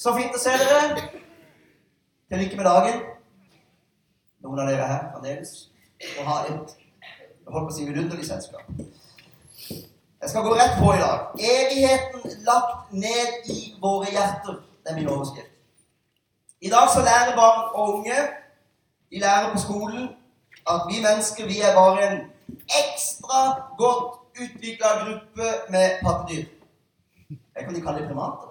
Så fint å se dere. Til lykke med dagen. Noen av dere her fremdeles. Og ha et holdt på å si vidunderlig selskap. Jeg skal gå rett på i dag. Evigheten lagt ned i våre hjerter. Det er min overskrift. I dag så lærer barn og unge de lærer på skolen at vi mennesker vi er bare en ekstra godt utvikla gruppe med pattedyr. Jeg kan de kalle det primater.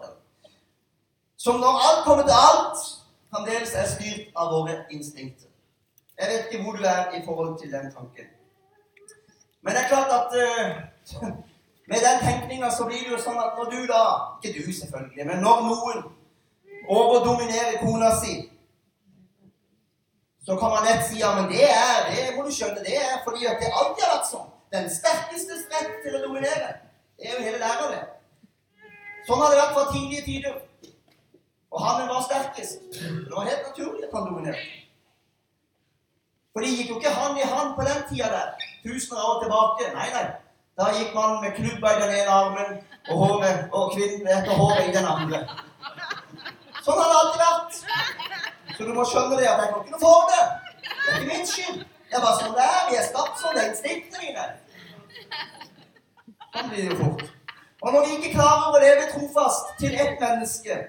Som når alt kommer til alt, fremdeles er styrt av våre instinkter. Jeg vet ikke hvor du er i forhold til den tanken. Men det er klart at uh, med den tenkninga så blir det jo sånn at når du da Ikke du, selvfølgelig, men når noen overdominerer kona si, så kan man lett si ja, men det er det må du skjønne, det er fordi at det alltid har vært sånn. Den sterkestes rett til å dominere. Det er jo hele læra, det. Sånn har det vært fra tidlige tider. Og han var sterkest. Det var helt naturlig at han dominerte. For det gikk jo ikke hand i hand på den tida der. Tusener år tilbake. Nei, nei. Da gikk man med klubba i den ene armen og, håret, og kvinnen etter håret i den andre. Sånn har det alltid vært. Så du må skjønne det at jeg kan ikke noe for det. Det er ikke min skyld. Det er bare sånn det er. Vi er skapt sånn. Det er instinktene mine. Sånn blir det jo fort. Og når vi ikke klarer å leve trofast til ett menneske,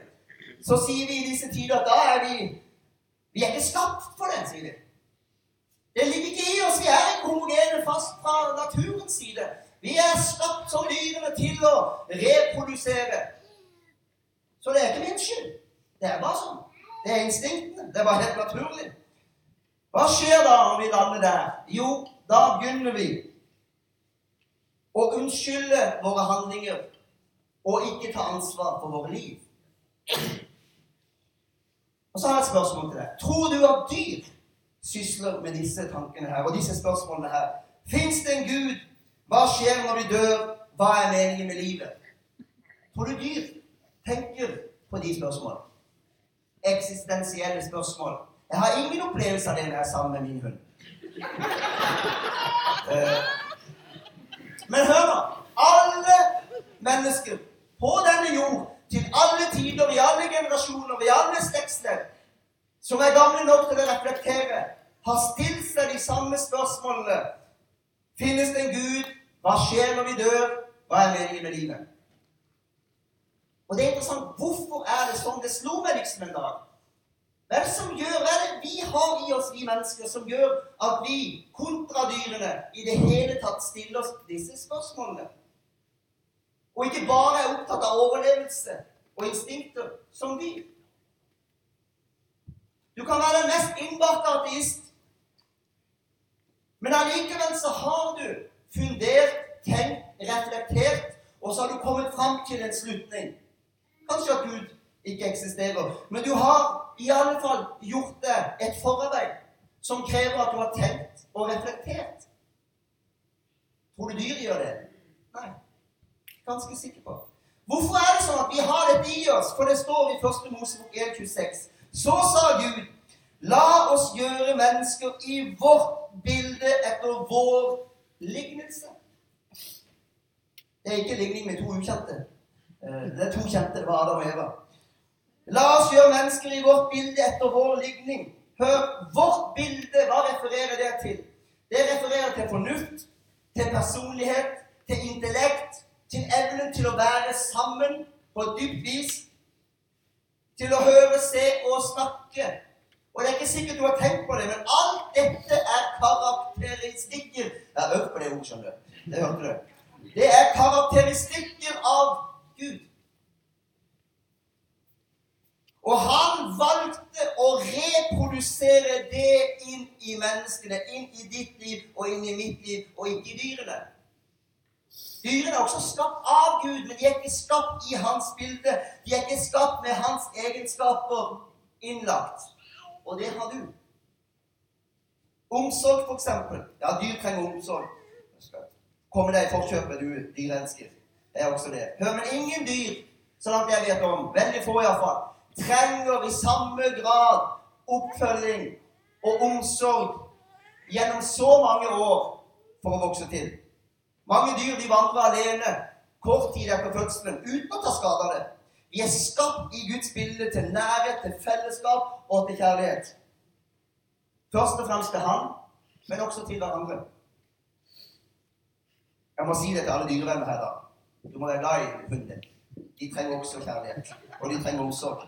så sier vi i disse tider at da er vi Vi er ikke skapt for den, sier vi. Det ligger ikke i oss. Vi er en homogene fast fra naturens side. Vi er skapt som dyrene til å reprodusere. Så det er ikke min skyld. Det er bare sånn. Det er instinktene. Det er bare helt naturlig. Hva skjer da når vi lander der? Jo, da begynner vi å unnskylde våre handlinger og ikke ta ansvar for våre liv. Og så har jeg et spørsmål til deg. Tror du at dyr sysler med disse tankene her og disse spørsmålene her? Fins det en Gud? Hva skjer når vi dør? Hva er meningen med livet? Tror du dyr tenker på de spørsmålene? Eksistensielle spørsmål. Jeg har ingen opplevelse av det når jeg er sammen med min hund. Uh, men hør nå. Alle mennesker på denne jord, til alle tider, i alle generasjoner, i alle slektsledd, som er gamle nok til å reflektere, har stilt seg de samme spørsmålene. Finnes det en Gud? Hva skjer når vi dør? Hva er meningen med livet? Og det er interessant. Hvorfor er det sånn? Det slo meg liksom en dag. Hva er det som gjør, hva er det vi har i oss, vi mennesker, som gjør at vi, kontra dyrene, i det hele tatt stiller oss disse spørsmålene? Og ikke bare er opptatt av overlevelse og instinkter som dyr. Du kan være den mest innbarte ateist, men allikevel så har du fundert, tenkt, reflektert, og så har du kommet fram til en slutning. Kanskje at Gud ikke eksisterer, men du har i alle fall gjort det et forarbeid som krever at du har tenkt og reflektert. Tror du dyr gjør det? Nei. Ganske sikker på. Hvorfor er det sånn at vi har dette i oss? For det står i 1. Mosebok 1,26. Så sa Gud, la oss gjøre mennesker i vårt bilde etter vår lignelse. Det er ikke ligning med to ukjente. Eh, det er to kjente. Det var Adam og Eva. La oss gjøre mennesker i vårt bilde etter vår ligning. Hør, vårt bilde, hva refererer det til? Det refererer til fornuft, til personlighet, til intellekt, til evnen til å være sammen på dypt vis. Til å høre, se og snakke. Og det er ikke sikkert du har tenkt på det, men alt dette er karakteristikker Jeg har øvd på det ordet, skjønner du. Det hørte du. Det er karakteristikker av Gud. Og han valgte å reprodusere det inn i menneskene, inn i ditt liv og inn i mitt liv, og ikke i dyrene. Dyrene er også skapt av Gud, men de er ikke skapt i hans bilde. De er ikke skapt med hans egenskaper innlagt. Og det har du. Omsorg, eksempel. Ja, dyr trenger omsorg. Komme deg i forkjøpet, du dyrelsker. Det er også det. Hør, men ingen dyr, så langt jeg vet om, veldig få iallfall, trenger i samme grad oppfølging og omsorg gjennom så mange år for å vokse til. Mange dyr de vandrer alene kort tid etter fødselen uten å ta skade av det. Vi er skapt i Guds bilde til nærhet, til fellesskap og til kjærlighet. Først og fremst til Han, men også til hverandre. Jeg må si det til alle dyrevenner her, da. Du må være glad i hunden. De trenger også kjærlighet. Og de trenger omsorg.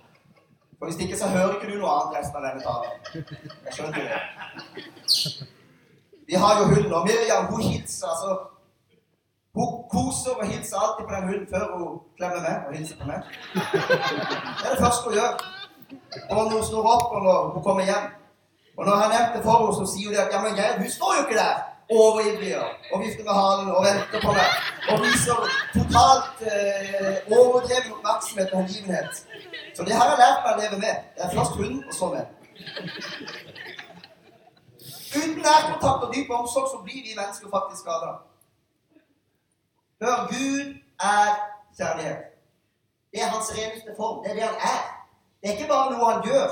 For Hvis ikke så hører ikke du noe annet resten av denne talen. Jeg skjønner det. Vi har jo hunden, og Miriam hun hilser altså Hun koser og hilser alltid på den hunden før hun klemmer meg og hilser på meg. Det er det første hun gjør. Og når hun snur opp, og når hun kommer hjem. Og når jeg nevnte for henne, så sier hun at ja, men jeg, hun står jo ikke der overivrig og vifter med halen og venter på meg. Og viser totalt eh, overdreven oppmerksomhet og hengivenhet. Så det har jeg lært meg å leve med. Det er først hunden, og så meg. Uten nærkontakt og dyp omsorg så blir vi mennesker faktisk skada. Hør, Gud er kjærlighet. Det er hans reneste form. Det er det han er. Det er ikke bare noe han gjør,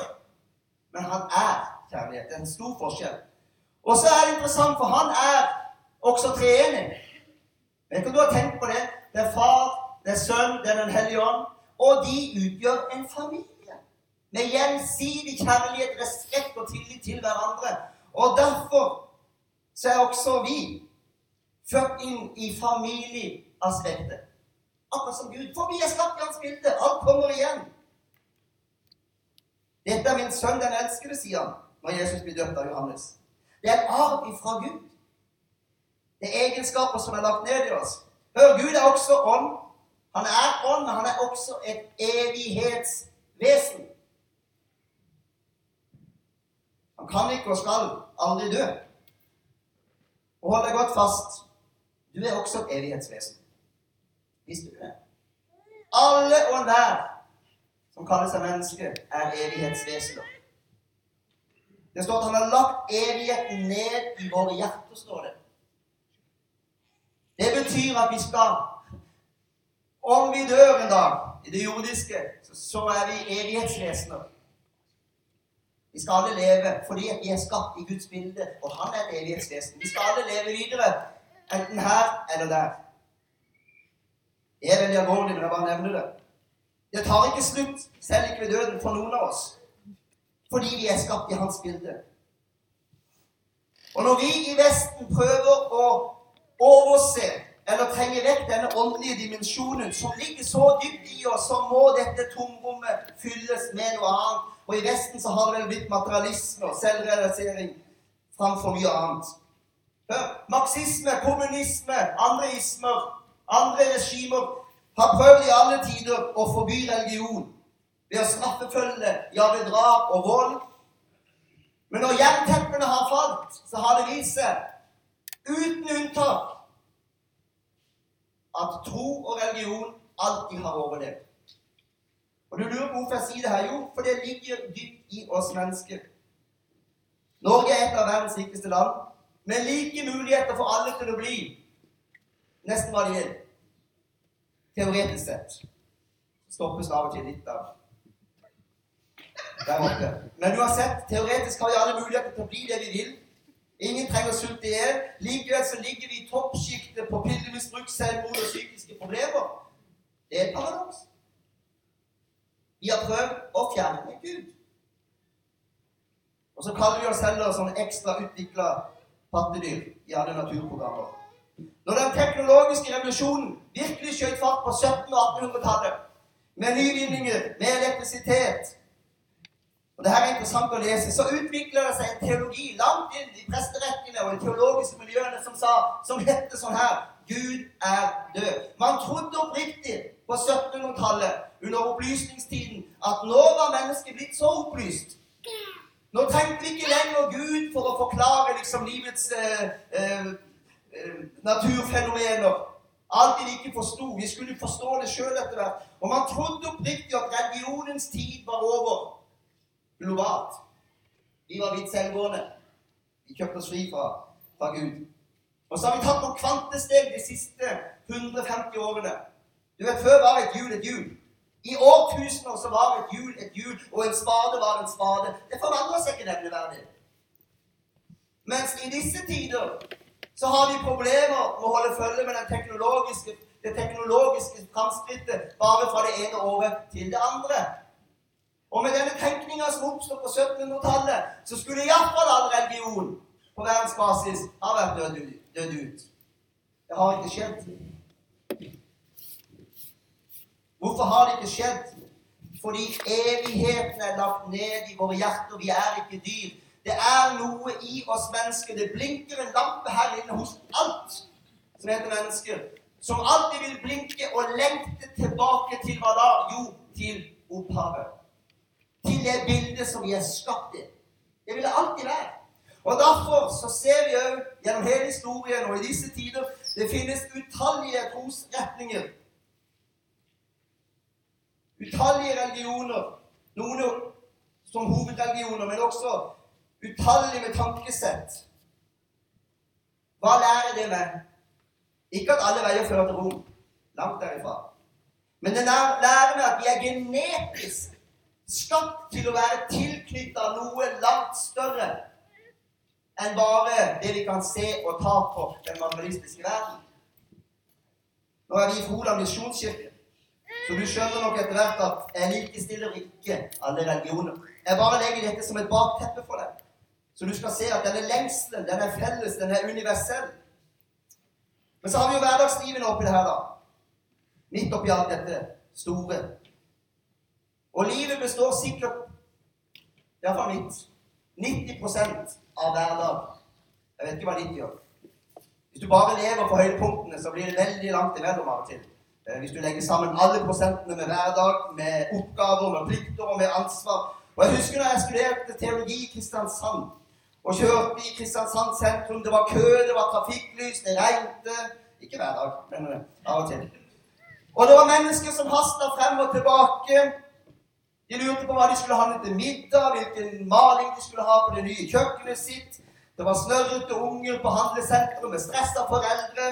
men han er kjærlighet. Det er en stor forskjell. Og så er det interessant, for han er også treenig. Vet ikke om du har tenkt på det? Det er far, det er sønn, det er Den hellige ånd. Og de utgjør en familie. Med gjensidig kjærlighet, respekt og tillit til hverandre. Og derfor så er også vi født inn i familieaspektet. Akkurat som Gud. For vi er skapt i hans bilde. Alt kommer igjen. Dette er min sønn, den elskede, sier han når Jesus blir døpt av Johannes. Det er en arv ifra Gud. Det er egenskaper som er lagt ned i oss. Hør, Gud er også ånd. Han er ånd, men han er også et evighetsvesen. Han kan ikke og skal aldri dø. Og hold deg godt fast. Du er også et evighetsvesen. Visste du det? Alle og enhver som kaller seg menneske, er evighetsvesener. Det står at han har lagt evigheten ned i våre hjerter, står det. Det betyr at vi skal Om vi dør en dag i det jordiske, så er vi evighetsvesener. Vi skal alle leve fordi vi er skapt i Guds bilde, og han er et evighetsvesen. Vi skal alle leve videre, enten her eller der. Det er veldig alvorlig, men jeg bare nevner det. Det tar ikke slutt, selv ikke ved døden, for noen av oss. Fordi vi er skapt i hans bilde. Og når vi i Vesten prøver å overse eller trenge vekk denne åndelige dimensjonen som ligger så dypt i oss, så må dette tomrommet fylles med noe annet. Og i Vesten så har det vel blitt materialisme og selvrealisering framfor mye annet. Hør, Marxisme, kommunisme, andre ismer, andre regimer har prøvd i alle tider å forby religion ved å straffefølge, ja, ved drap og vold. Men når jernteppene har falt, så har det vist seg, uten unntak, at tro og religion alltid har overlevd. Og du lurer på hvorfor jeg sier det her? Jo, for det ligger dypt i oss mennesker. Norge er et av verdens rikeste land, med like muligheter for alle til å bli nesten hva de vil. Teoretisk sett. Stoppes av og til litt av der oppe. Men uansett, teoretisk har vi alle muligheter til å bli det vi vil. Ingen trenger å sulte i hjel. Likevel så ligger vi i toppsjiktet på pillemisbruk, selvmord og psykiske problemer. Det er et paradoks. Vi har prøvd å fjerne Gud. Og så kaller vi oss heller sånn ekstra utvikla pattedyr i alle naturprogrammer. Når den teknologiske revolusjonen virkelig skjøt fart på 1700- og 1800-tallet, med nyvinninger, med elektrisitet og det her er interessant å lese, så utvikler det seg en teologi langt inn i presterekkene og de teologiske miljøene som, sa, som hette sånn her Gud er død. Man trodde oppriktig på 1700-tallet, under opplysningstiden, at nå var mennesket blitt så opplyst. Nå trengte vi ikke lenger Gud for å forklare liksom livets eh, eh, eh naturfenomener. Alt vi ikke forsto. Vi skulle forstå det sjøl etter hvert. Og man trodde oppriktig at religionens tid var over globalt. Vi var blitt selvgående. Vi kjøpte oss fri fra, fra Gud. Og så har vi tatt noen kvantesteg de siste 150 årene. Du vet, Før var et hjul et hjul. I årtusener så var et hjul et hjul, og en spade var en spade. Det forandrer seg ikke nevneverdig. Mens i disse tider så har vi problemer med å holde følge med teknologiske det teknologiske framskrittet bare fra det ene året til det andre. Og med denne tenkninga som oppstod på 1700-tallet, så skulle iallfall all religion på verdensbasis ha vært dødd ut. Det har ikke skjedd. Hvorfor har det ikke skjedd? Fordi evigheten er lagt ned i våre hjerter. Vi er ikke dyr. Det er noe i oss mennesker. Det blinker en lampe her inne hos alt som heter mennesker. Som alltid vil blinke og lengte tilbake til hva da? Jo, til opphavet. Til det bildet som vi er skapt i. Det vil det alltid være. Og Derfor så ser vi òg gjennom hele historien og i disse tider det finnes utallige trosretninger Utallige religioner. Noen som hovedreligioner, men også utallige med tankesett. Hva lærer det meg? Ikke at alle veier fører til Rom. Langt derifra. Men det lærer meg at vi er genetisk skapt til å være tilknytta noe langt større enn bare det vi kan se og ta på den materialistiske verden. Nå er vi i Froland misjonskirke. Så du skjønner nok etter hvert at jeg likestiller ikke alle religioner. Jeg bare legger dette som et bakteppe for deg. Så du skal se at denne lengselen, den er felles, den er universell. Men så har vi jo hverdagslivet oppi det her, da. Midt oppi alt dette store. Og livet består sikkert Iallfall mitt. 90% av hverdag. Jeg vet ikke hva ditt gjør. Hvis du bare lever på høydepunktene, så blir det veldig langt imellom av og til. Eh, hvis du legger sammen alle prosentene med hverdag, med oppgaver, med plikter og med ansvar. Og Jeg husker da jeg studerte teologi i Kristiansand og kjørte i Kristiansand sentrum. Det var kø, det var trafikklys, det regnet. Ikke hver dag, men eh, av og til. Og det var mennesker som hasta frem og tilbake. De lurte på hva de skulle handle til middag, hvilken maling de skulle ha på det nye kjøkkenet sitt. Det var snørrete unger på handlesenteret med stressa foreldre.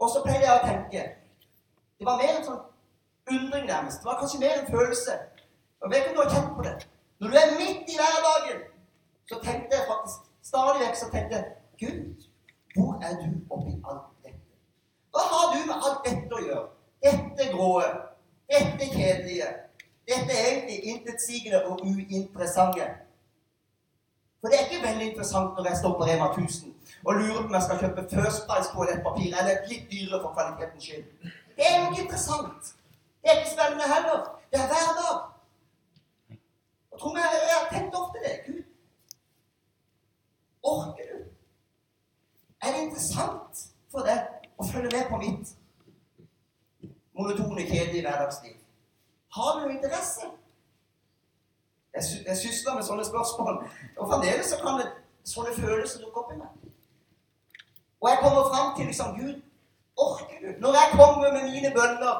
Og så pleier jeg å tenke Det var mer en sånn undring, nærmest. Det var kanskje mer en følelse. Jeg vet ikke om du har kjent på det. Når du er midt i hverdagen, så tenkte jeg faktisk stadig vekk så tenkte jeg, Gud, hvor er du oppi alt dette? Hva har du med alt dette å gjøre? Dette gråe, dette kjedelige, dette egentlig intetsigende og uinteressante. For det er ikke veldig interessant når jeg står på Rema 1000 og lurer på om jeg skal kjøpe First Price toalettpapir eller litt dyrere for kvalitetens skyld. Det er jo ikke interessant. Det er ikke spennende heller. Det er hverdag. Og tro jeg, jeg har tenkt ofte det. Gud, orker du? Er det interessant for deg å følge med på mitt monotone, kjedelige hverdagsliv? Har du interesse? Jeg, jeg sysler med sånne spørsmål. Og fremdeles så kan det, sånne følelser dukke opp i meg. Og jeg kommer fram til liksom Gud, orker du? Når jeg kommer med mine bønner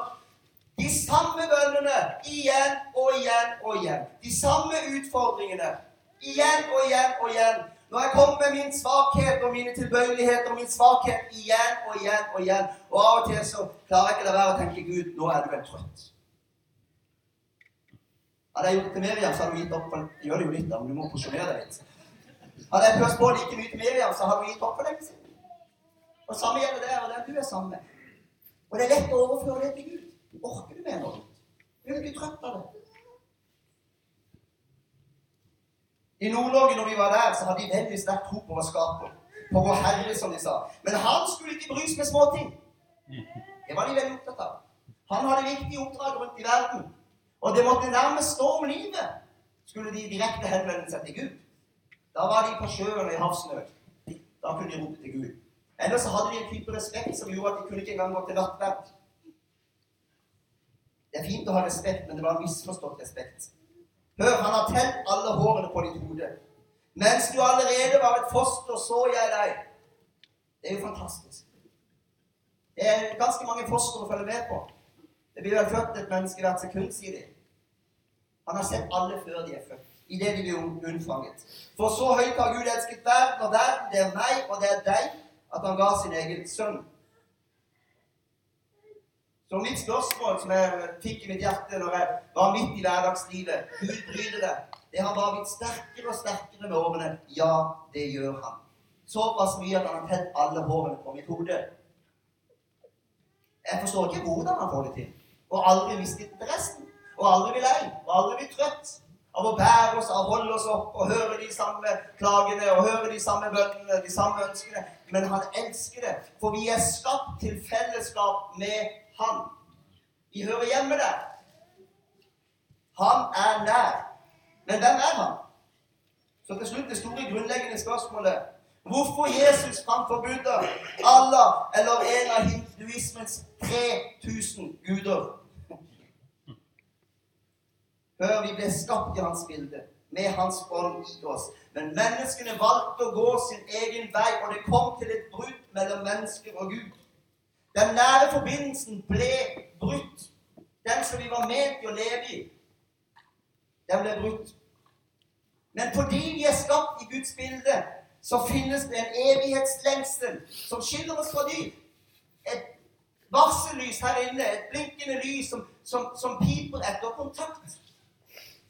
De samme bønnene igjen og igjen og igjen. De samme utfordringene igjen og igjen og igjen. Når jeg kommer med min svakhet og mine tilbøyeligheter og min svakhet igjen og igjen og igjen. Og av og til så klarer jeg ikke la være å tenke Gud, nå er du vel trøtt. Hadde jeg gjort det til Miriam, så hadde hun gitt opp. Gjør det jo litt, da, men du må porsjonere deg litt. Hadde jeg pøst på like mye til Miriam, så hadde hun gitt opp for lenge siden. Og samme gjelder det, og der du er sammen med. Og det er lett å overføre det til Gud. Orker du med noe? Blir du ikke trøtt av det? I Nord-Norge, når vi var der, så hadde de veldig sterk tro på vår skaper. På vår Herre, som de sa. Men han skulle ikke brys med småting. Det var de veldig opptatt av. Han hadde viktige oppdrag rundt i verden. Og det måtte nærmest stå om livet, skulle de direkte henvende seg til Gud. Da var de på sjøen og i havsnød. Da kunne de rope til Gud. Ellers hadde de en type respekt som gjorde at de kunne ikke engang gå til nattverd. Det er fint å ha respekt, men det var en misforstått respekt. Hør, han har telt alle hårene på ditt hode. Mens du allerede var et foster, så jeg deg. Det er jo fantastisk. Det er ganske mange fostre å følge med på. Det blir vel født et menneske hvert sekund, sier de. Han har sett alle før de er født, idet de blir unnfanget. For så høyt har Gud elsket verden, og verden, det er meg, og det er deg, at han ga sin egen sønn. Så mitt spørsmål som jeg fikk i mitt hjerte når jeg var midt i hverdagslivet Gud bryr deg. Det har bare blitt sterkere og sterkere med årene. Ja, det gjør han. Såpass mye at han har tett alle hårene på mitt hode. Jeg forstår ikke hvordan han får det til. Og aldri mistet interessen. Og aldri blir lei. Og aldri blir trøtt av å bære oss, av å holde oss opp og høre de samme klagene og høre de samme bønnene, de samme ønskene. Men han elsker det, for vi er skapt til fellesskap med han. Vi hører hjemme der. Han er nær. Men hvem er han? Så til slutt det store, grunnleggende spørsmålet Hvorfor Jesus framfor Buddha, Allah eller en av hinduismens 3000 guder? Hør, vi ble skapt i hans bilde, med hans ånd i oss. Men menneskene valgte å gå sin egen vei, og det kom til et brudd mellom mennesker og Gud. Den nære forbindelsen ble brutt. Den som vi var ment til å leve i, den ble brutt. Men fordi vi er skapt i Guds bilde, så finnes det en evighetslengsel som skiller oss fra dyr. Et varsellys her inne, et blinkende lys som, som, som piper etter kontakt.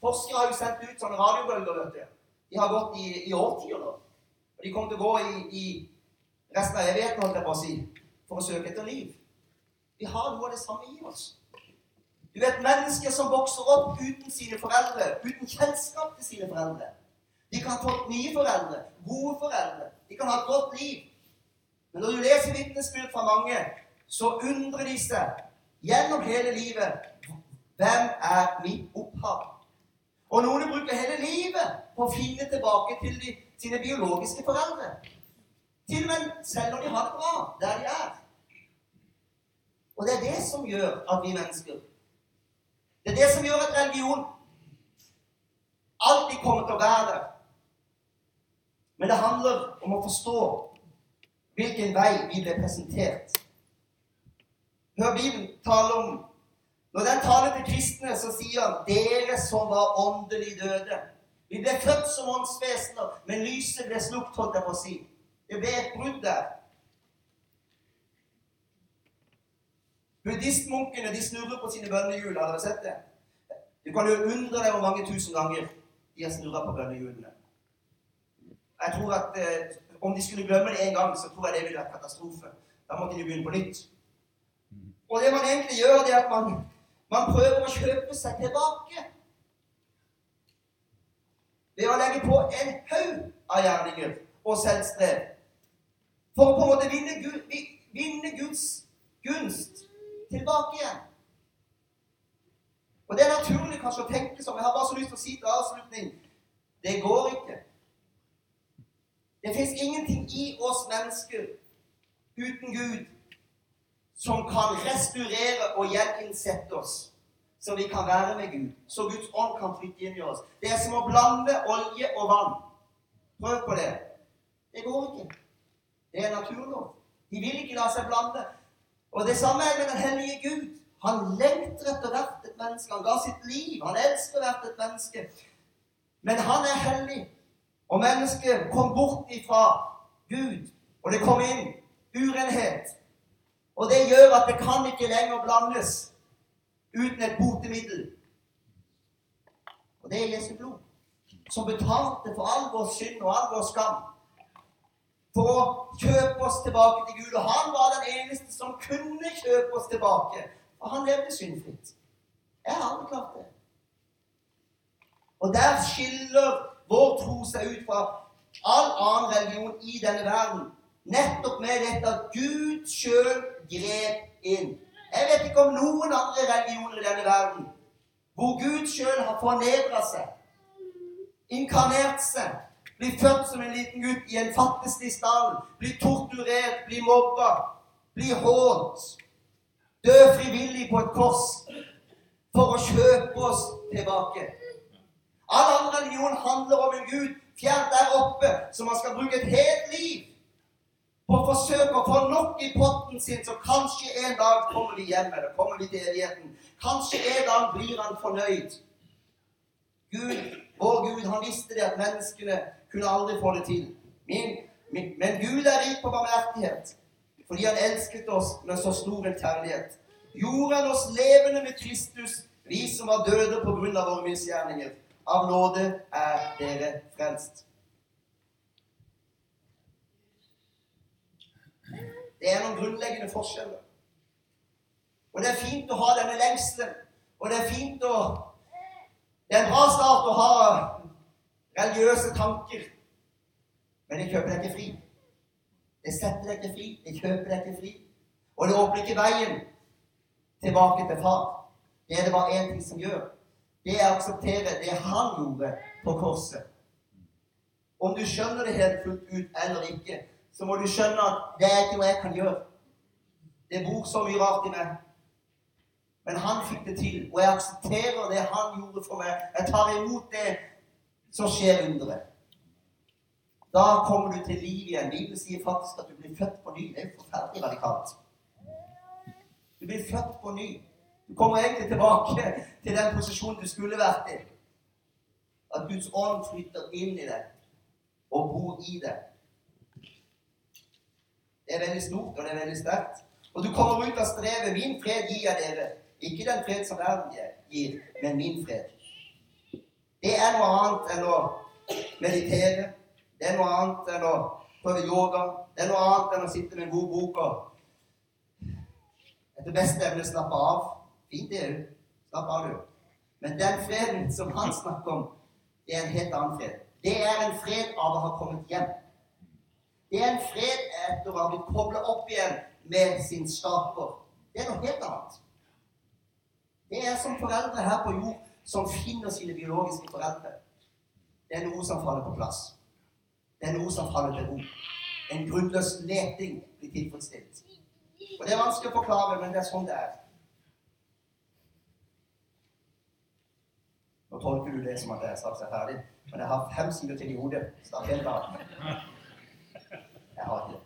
Forskere har jo sendt ut sånne radiobølger. vet du. De har gått i, i årtier nå. Og de kommer til å gå i, i resten av evigheten, holdt jeg på å si, for å søke etter liv. Vi har noe av det samme i oss. Du vet mennesker som vokser opp uten sine foreldre, uten kjennskap til sine foreldre. De kan ha fått nye foreldre, gode foreldre. De kan ha et godt liv. Men når du leser vitnesbyrd fra mange, så undrer de seg gjennom hele livet Hvem er mitt opphav? Og noen bruker hele livet på å finne tilbake til de, sine biologiske foreldre. Til og med selv når de har det bra der de er. Og det er det som gjør at vi mennesker Det er det som gjør at religion alltid kommer til å være der. Men det handler om å forstå hvilken vei vi ble presentert. Hør Bibelen tale om Når den taler til kristne, så sier han 'dere som var åndelig døde'. Vi ble født som åndsvesener, men lyset ble slukt, holdt jeg på å si. Det ble et brudd der. Buddhistmunkene de snurrer på sine bønnehjul. Har dere sett det? Du kan jo undre deg hvor mange tusen ganger de har snurra på bønnehjulene. Jeg tror at eh, Om de skulle glemme det én gang, så tror jeg det ville vært katastrofe. Da måtte de begynne på nytt. Og det man egentlig gjør, det er at man, man prøver å kjøpe seg tilbake. Ved å legge på en haug av gjerninger og selvstrev. For å på en måte vinne, Gud, vinne Guds gunst tilbake igjen. Og Det er naturlig kanskje å tenke som Jeg har bare så lyst til å si til avslutning det går ikke. Det fins ingenting i oss mennesker uten Gud som kan restaurere og gjeninnsette oss, så vi kan være med Gud, så Guds ånd kan flytte inn i oss. Det er som å blande olje og vann. Prøv på det. Det går ikke. Det er naturlov. De vil ikke la seg blande. Og det samme er med den hellige Gud. Han lengter etter hvert et menneske. Han ga sitt liv. Han elsker hvert et menneske. Men han er hellig. Og mennesket kom bort ifra Gud, og det kom inn urenhet. Og det gjør at det kan ikke lenger blandes uten et botemiddel. Og det er Jesu blod, som betalte for all vår synd og all vår skam for å kjøpe oss tilbake til Gud. Og han var den eneste som kunne kjøpe oss tilbake. Og han levde syndfritt. Jeg har aldri klart det. Og der skiller vår tro seg ut fra all annen religion i denne verden. Nettopp med dette at Gud sjøl grep inn. Jeg vet ikke om noen andre religioner i denne verden hvor Gud sjøl har fornedra seg, inkarnert seg, blir født som en liten gutt i en fattigslig stall, blir torturert, blir mobba, blir hånt, dø frivillig på et kors for å kjøpe oss tilbake. All annen religion handler om en Gud fjernt der oppe, som man skal bruke et helt liv på forsøk å få nok i potten sin, så kanskje en dag kommer vi hjem, eller kommer vi til evigheten. Kanskje en dag blir han fornøyd. Gud, vår Gud, han visste det at menneskene kunne aldri få det til. Min, min, men Gud er rik på barmhjertighet fordi han elsket oss med så stor en kjærlighet. Gjorde han oss levende med Kristus, vi som var døde på grunn av våre misgjerninger. Av nåde er dere frelst. Det er noen grunnleggende forskjeller. Og det er fint å ha denne lengselen. Og det er fint å Det er en bra start å ha religiøse tanker. Men det kjøper deg ikke fri. Det setter deg ikke fri. Det kjøper deg ikke fri. Og det åpner ikke veien tilbake til far. Det er det bare én ting som gjør. Det er å akseptere det han gjorde på korset. Om du skjønner det helt fullt ut eller ikke, så må du skjønne at det er ikke noe jeg kan gjøre. Det bor så mye rart i meg. Men han fikk det til, og jeg aksepterer det han gjorde for meg. Jeg tar imot det, som skjer underet. Da kommer du til liv igjen. Bibelen sier faktisk at du blir født på ny. Det er forferdelig radikalt. Du blir født på ny. Du kommer egentlig tilbake til den posisjonen du skulle vært i. At Guds ånd flytter inn i deg og bor i deg. Det er veldig stort, og det er veldig sterkt. Og du kommer ut av strevet. Min fred gir jeg dere. Ikke den fred som verden gir, men min fred. Det er noe annet enn å meditere. Det er noe annet enn å prøve yoga. Det er noe annet enn å sitte med en god bok og etter beste evne slappe av. Fint, det er jo. Slapp av, du. Men den freden som han snakker om, det er en helt annen fred. Det er en fred av å ha kommet hjem. Det er en fred etter å ha blitt koblet opp igjen med sin skaper. Det er noe helt annet. Det er som foreldre her på jord som finner sine biologiske foreldre. Det er noe som faller på plass. Det er noe som faller til ro. En grunnløs leting blir tilfredsstilt. Og Det er vanskelig å forklare, men det er sånn det er. Nå tolker du det som at jeg straks er ferdig, men jeg har fem sider til i hodet. Er helt annet. Jeg har ikke det.